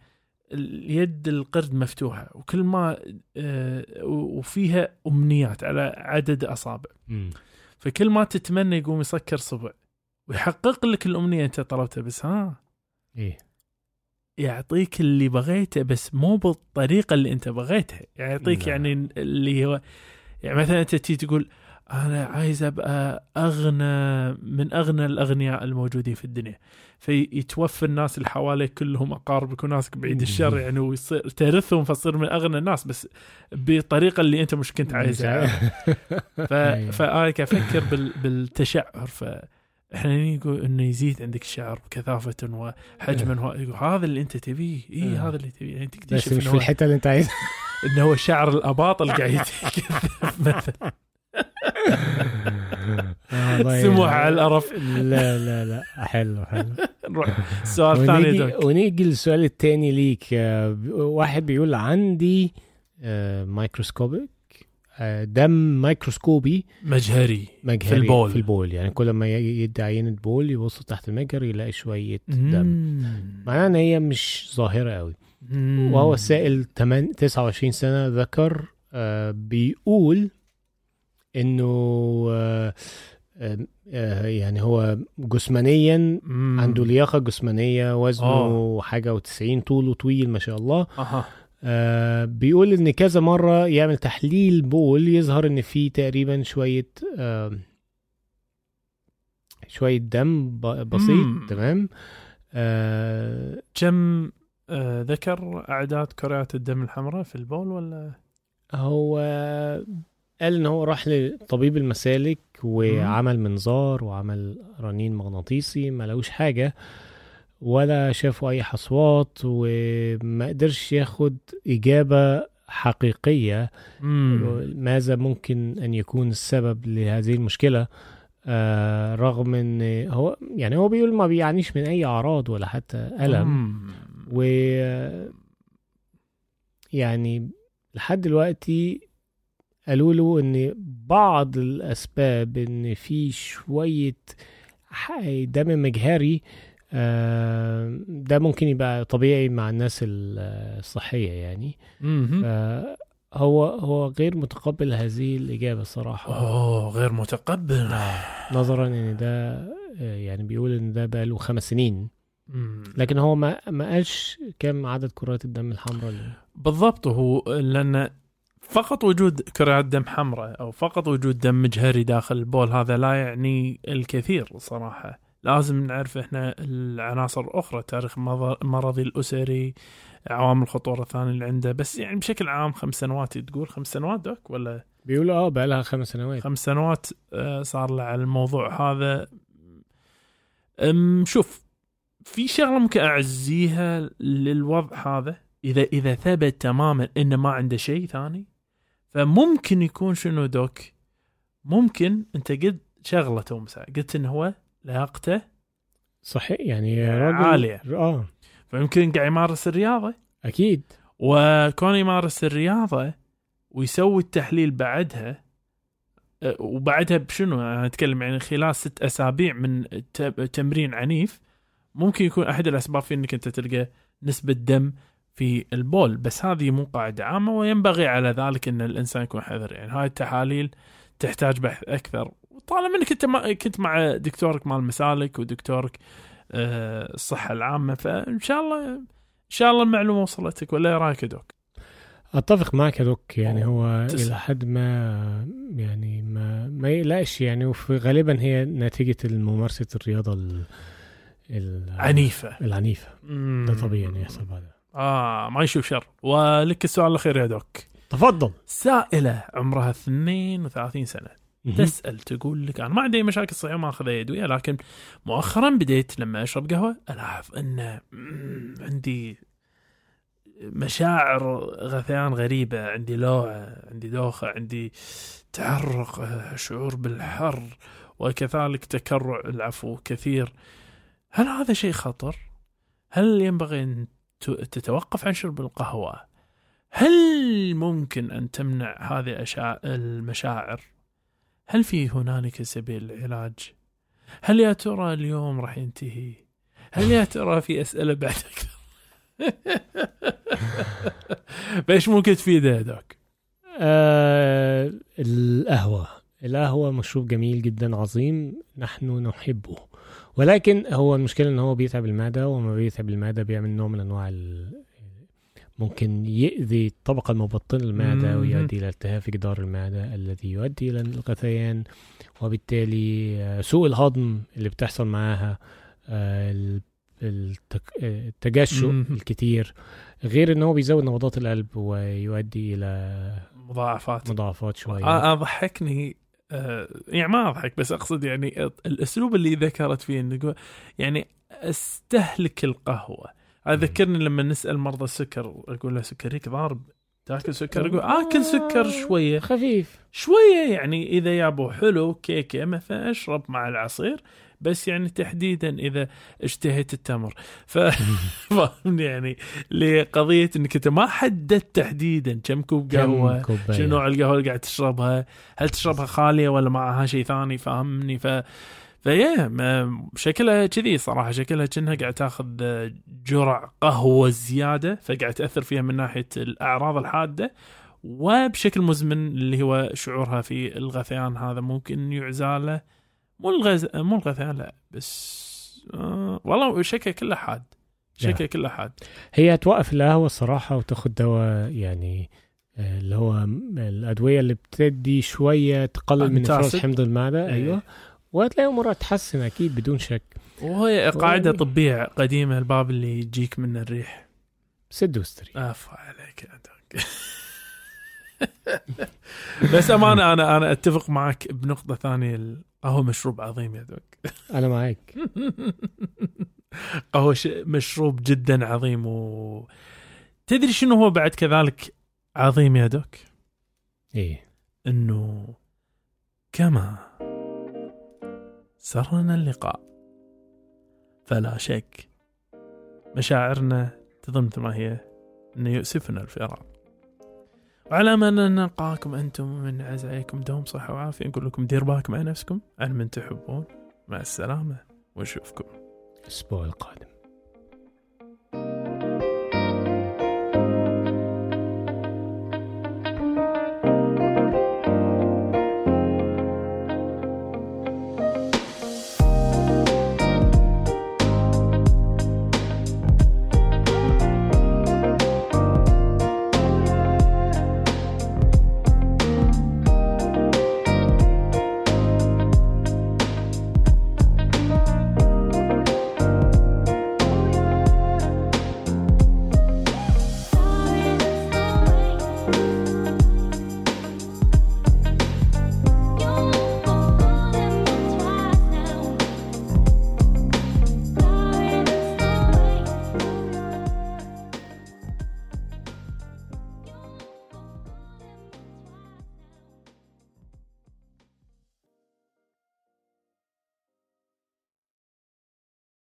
اليد القرد مفتوحة وكل ما آه، وفيها أمنيات على عدد أصابع. فكل ما تتمنى يقوم يسكر صبع ويحقق لك الأمنية أنت طلبتها بس ها إيه يعطيك اللي بغيته بس مو بالطريقة اللي أنت بغيتها يعطيك لا. يعني اللي هو يعني مثلا أنت تيجي تقول أنا عايز أبقى أغنى من أغنى الأغنياء الموجودين في الدنيا. فيتوفى الناس اللي حواليك كلهم أقاربك وناسك بعيد الشر يعني ويصير ترثهم فتصير من أغنى الناس بس بالطريقة اللي أنت مش كنت عايزها. [laughs] ف... أيوة. فأنا أفكر بال... بالتشعر ف إحنا نقول إنه يزيد عندك الشعر بكثافة وحجما و... يقول هذا اللي أنت تبيه. اي آه. هذا اللي تبيه. يعني بس تكتشف مش إنه في الحتة اللي أنت عايزها. إنه هو شعر الاباطل قاعد يتكثف مثلا [laughs] سموح على القرف. لا لا لا. حلو حلو. نروح. السؤال الثاني ونيجي, للسؤال التاني ليك. آه، واحد بيقول عندي آه، مايكروسكوبيك آه، دم مايكروسكوبي مجهري مجهري في البول. في البول. يعني كل ما يدي عينة بول يبص تحت المجهر يلاقي شوية دم. معناها إن هي مش ظاهرة قوي. وهو السائل 8 29 سنة ذكر آه، بيقول إنه آه، آه، يعني هو جسمانيا مم. عنده لياقة جسمانية وزنه آه. حاجة وتسعين طوله طويل ما شاء الله أها آه بيقول إن كذا مرة يعمل تحليل بول يظهر إن في تقريبا شوية آه شوية دم بسيط مم. تمام آه كم آه ذكر أعداد كريات الدم الحمراء في البول ولا هو قال إن هو راح لطبيب المسالك وعمل منظار وعمل رنين مغناطيسي ما لقوش حاجة ولا شافوا أي حصوات وما قدرش ياخد إجابة حقيقية مم. ماذا ممكن أن يكون السبب لهذه المشكلة آه رغم إن هو يعني هو بيقول ما بيعانيش من أي أعراض ولا حتى ألم مم. و يعني لحد دلوقتي قالوا له إن بعض الأسباب إن في شوية دم مجهري آه، ده ممكن يبقى طبيعي مع الناس ال- الصحية يعني. هو هو غير متقبل هذه الإجابة الصراحه أوه غير متقبل نظرا إن ده يعني بيقول إن ده بقى له خمس سنين. لكن هو ما ما قالش كم عدد كرات الدم الحمراء بالضبط هو لأن فقط وجود كريات دم حمراء أو فقط وجود دم مجهري داخل البول هذا لا يعني الكثير صراحة. لازم نعرف إحنا العناصر الأخرى تاريخ المرضي الأسري عوامل الخطورة الثانية اللي عنده. بس يعني بشكل عام خمس سنوات تقول خمس سنوات دوك ولا؟ بيقولوا آه بقى لها خمس سنوات. خمس سنوات آه، صار له على الموضوع هذا. أم شوف في شغلة ممكن أعزيها للوضع هذا. إذا إذا ثبت تماما إنه ما عنده شيء ثاني فممكن يكون شنو دوك؟ ممكن انت قلت شغله تو مساء قلت إنه هو لياقته صحيح يعني عالية. آه. فيمكن قاعد يمارس الرياضة. أكيد. وكون يمارس الرياضة ويسوي التحليل بعدها. أه، وبعدها بشنو؟ أنا أتكلم يعني خلال ست أسابيع من تمرين عنيف. ممكن يكون أحد الأسباب في إنك أنت تلقى نسبة دم في البول بس هذه مو قاعدة عامة وينبغي على ذلك إن الإنسان يكون حذر يعني هاي التحاليل تحتاج بحث أكثر طالما إنك أنت ما كنت مع دكتورك مال مسالك ودكتورك آه، الصحة العامة فإن شاء الله إن شاء الله المعلومة وصلتك ولا رأيك يا دوك؟ أتفق معك يا دوك يعني هو تسلم. إلى حد ما يعني ما ما يقلقش يعني وفي غالبا هي نتيجة ممارسه الرياضة ال ال- عنيفة العنيفة مم. ده طبيعي يحصل بعدها آه ما يشوف شر. ولك السؤال الأخير يا دوك. تفضل. سائلة عمرها 32 سنة. تسأل تقول لك أنا ما عندي مشاكل صحية ما أخذ أدوية لكن مؤخرا بديت لما أشرب قهوة ألاحظ أن عندي مشاعر غثيان غريبة عندي لوعة عندي دوخة عندي تعرق شعور بالحر وكذلك تكرع العفو كثير. هل هذا شيء خطر؟ هل ينبغي أن تتوقف عن شرب القهوة؟ هل ممكن أن تمنع هذه المشاعر؟ هل في هنالك سبيل العلاج؟ هل يا ترى اليوم راح ينتهي؟ هل يا ترى في أسئلة بعد أكثر؟ [laughs] بإيش ممكن تفيده دوك؟ آه القهوة القهوة مشروب جميل جدا عظيم نحن نحبه ولكن هو المشكلة إن هو بيتعب المعدة وما بيتعب المعدة بيعمل نوع من أنواع. ممكن يؤذي الطبقة المبطنة للمعدة مم. ويؤدي إلى التهاب في جدار المعدة الذي يؤدي إلى الغثيان وبالتالي آه، سوء الهضم اللي بتحصل معاها آه،. آه، التجشؤ. الكتير غير إن هو بيزود نبضات القلب ويؤدي إلى مضاعفات مضاعفات شوية اضحكني آه، يعني ما أضحك بس أقصد يعني الأسلوب اللي ذكرت فيه إنه يعني أستهلك القهوة. هذا ذكرني لما نسأل مرضى السكر أقول له سكريك ضارب تاكل سكر؟ يقول آكل سكر شوية. خفيف. شوية يعني إذا يابو حلو كيكة مثلا أشرب مع العصير. بس يعني تحديدا إذا اشتهيت التمر ف [laughs] فاهمني يعني لقضية إنك أنت ما حددت تحديدا كم كوب قهوة. شنو نوع القهوة اللي قاعد تشربها؟ هل تشربها خالية ولا معها شيء ثاني فهمني ف فيا شكلها كذي صراحة شكلها كأنها قاعد تاخذ جرع قهوة زيادة فقاعد تأثر فيها من ناحية الأعراض الحادة وبشكل مزمن اللي هو شعورها في الغثيان هذا ممكن يعزاله مو الغز... مو الغثيان لا بس آه والله شكله كله حاد شكله كله حاد هي توقف القهوة الصراحة وتاخد دواء يعني آه، اللي هو الأدوية اللي بتدي شوية تقلل من افراز. حمض المعده. أيوه. وهتلاقي أمورها تتحسن أكيد بدون شك. وهي قاعدة والله. طبية قديمة الباب اللي يجيك منه الريح. سد واستري. افا عليك [laughs] بس أمانة أنا أنا أتفق معك بنقطة ثانية. القهوه مشروب عظيم يا doc. [laughs] أنا معاك. [laughs] قهوة مشروب جدا عظيم و تدري شنو هو بعد كذلك عظيم يا دوك؟ إيه. إنه كما سرنا اللقاء. فلا شك مشاعرنا مثل ما هي إنه يؤسفنا الفراق. وعلى أن نلقاكم أنتم من عز عليكم دوم صحة وعافية. نقول لكم دير بالكم على نفسكم. على من تحبون. مع السلامة. ونشوفكم. الأسبوع القادم.